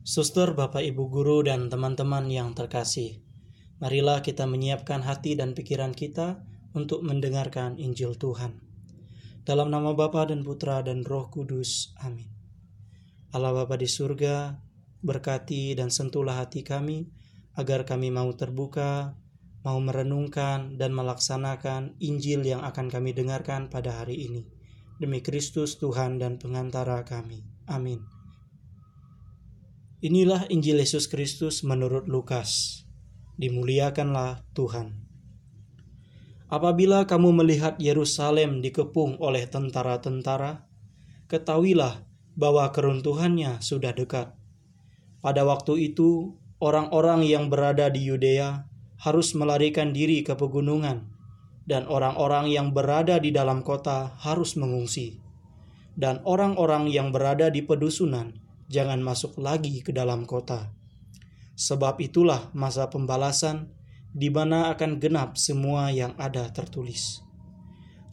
Suster, Bapak, Ibu guru, dan teman-teman yang terkasih, marilah kita menyiapkan hati dan pikiran kita untuk mendengarkan Injil Tuhan. Dalam nama Bapa dan Putra dan Roh Kudus. Amin. Allah Bapa di surga, berkati dan sentuhlah hati kami agar kami mau terbuka, mau merenungkan dan melaksanakan Injil yang akan kami dengarkan pada hari ini. Demi Kristus Tuhan dan pengantara kami. Amin. Inilah Injil Yesus Kristus menurut Lukas. Dimuliakanlah Tuhan. Apabila kamu melihat Yerusalem dikepung oleh tentara-tentara, ketahuilah bahwa keruntuhannya sudah dekat. Pada waktu itu, orang-orang yang berada di Yudea harus melarikan diri ke pegunungan, dan orang-orang yang berada di dalam kota harus mengungsi, dan orang-orang yang berada di pedusunan jangan masuk lagi ke dalam kota. Sebab itulah masa pembalasan di mana akan genap semua yang ada tertulis.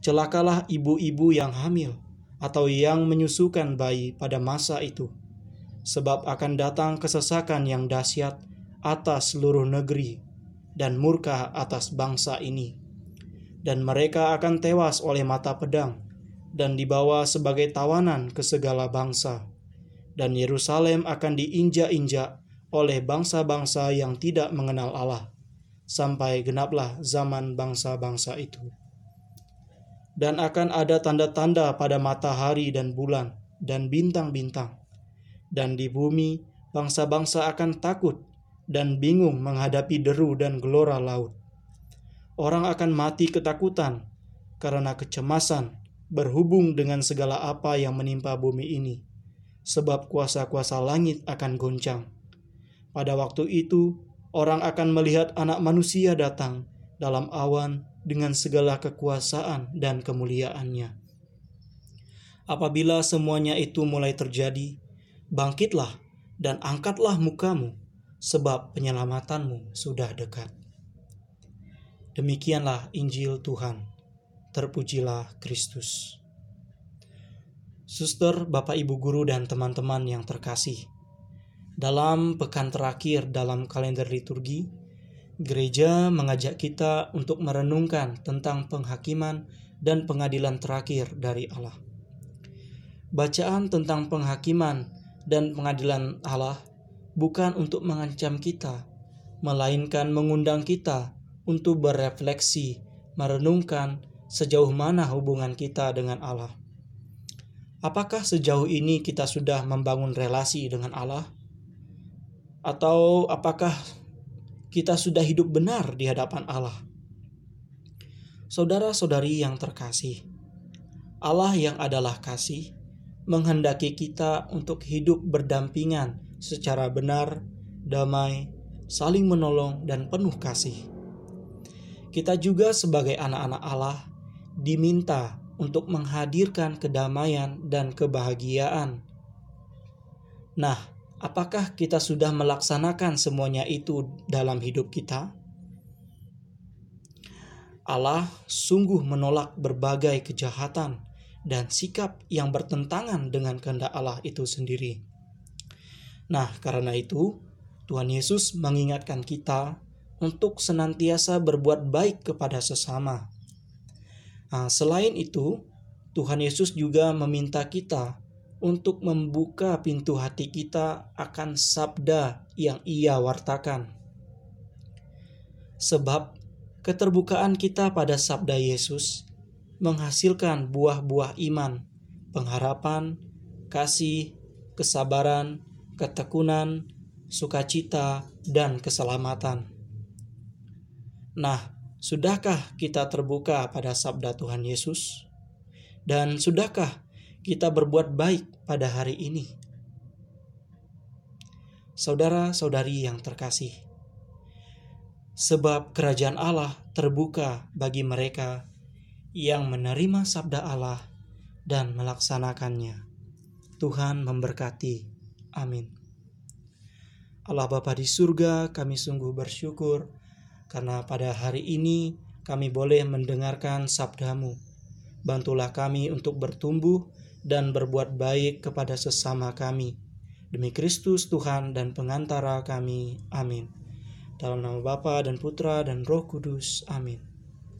Celakalah ibu-ibu yang hamil atau yang menyusukan bayi pada masa itu, sebab akan datang kesesakan yang dahsyat atas seluruh negeri dan murka atas bangsa ini. Dan mereka akan tewas oleh mata pedang dan dibawa sebagai tawanan ke segala bangsa dan Yerusalem akan diinjak-injak oleh bangsa-bangsa yang tidak mengenal Allah, sampai genaplah zaman bangsa-bangsa itu. Dan akan ada tanda-tanda pada matahari dan bulan dan bintang-bintang. Dan di bumi bangsa-bangsa akan takut dan bingung menghadapi deru dan gelora laut. Orang akan mati ketakutan karena kecemasan berhubung dengan segala apa yang menimpa bumi ini sebab kuasa-kuasa langit akan goncang. Pada waktu itu, orang akan melihat Anak Manusia datang dalam awan dengan segala kekuasaan dan kemuliaannya. Apabila semuanya itu mulai terjadi, bangkitlah dan angkatlah mukamu, sebab penyelamatanmu sudah dekat. Demikianlah Injil Tuhan. Terpujilah Kristus. Suster, Bapak Ibu guru dan teman-teman yang terkasih. Dalam pekan terakhir dalam kalender liturgi, gereja mengajak kita untuk merenungkan tentang penghakiman dan pengadilan terakhir dari Allah. Bacaan tentang penghakiman dan pengadilan Allah bukan untuk mengancam kita, melainkan mengundang kita untuk berefleksi, merenungkan sejauh mana hubungan kita dengan Allah Apakah sejauh ini kita sudah membangun relasi dengan Allah? Atau apakah kita sudah hidup benar di hadapan Allah? Saudara-saudari yang terkasih, Allah yang adalah kasih menghendaki kita untuk hidup berdampingan secara benar, damai, saling menolong, dan penuh kasih. Kita juga, sebagai anak-anak Allah, diminta untuk menghadirkan kedamaian dan kebahagiaan. Nah, apakah kita sudah melaksanakan semuanya itu dalam hidup kita? Allah sungguh menolak berbagai kejahatan dan sikap yang bertentangan dengan kehendak Allah itu sendiri. Nah, karena itu, Tuhan Yesus mengingatkan kita untuk senantiasa berbuat baik kepada sesama Nah, selain itu, Tuhan Yesus juga meminta kita untuk membuka pintu hati kita akan sabda yang Ia wartakan. Sebab keterbukaan kita pada sabda Yesus menghasilkan buah-buah iman, pengharapan, kasih, kesabaran, ketekunan, sukacita, dan keselamatan. Nah, Sudahkah kita terbuka pada sabda Tuhan Yesus? Dan sudahkah kita berbuat baik pada hari ini? Saudara-saudari yang terkasih, sebab kerajaan Allah terbuka bagi mereka yang menerima sabda Allah dan melaksanakannya. Tuhan memberkati. Amin. Allah Bapa di surga, kami sungguh bersyukur karena pada hari ini kami boleh mendengarkan sabdamu. Bantulah kami untuk bertumbuh dan berbuat baik kepada sesama kami, Demi Kristus Tuhan dan pengantara kami. Amin. Dalam nama Bapa dan Putra dan Roh Kudus. Amin.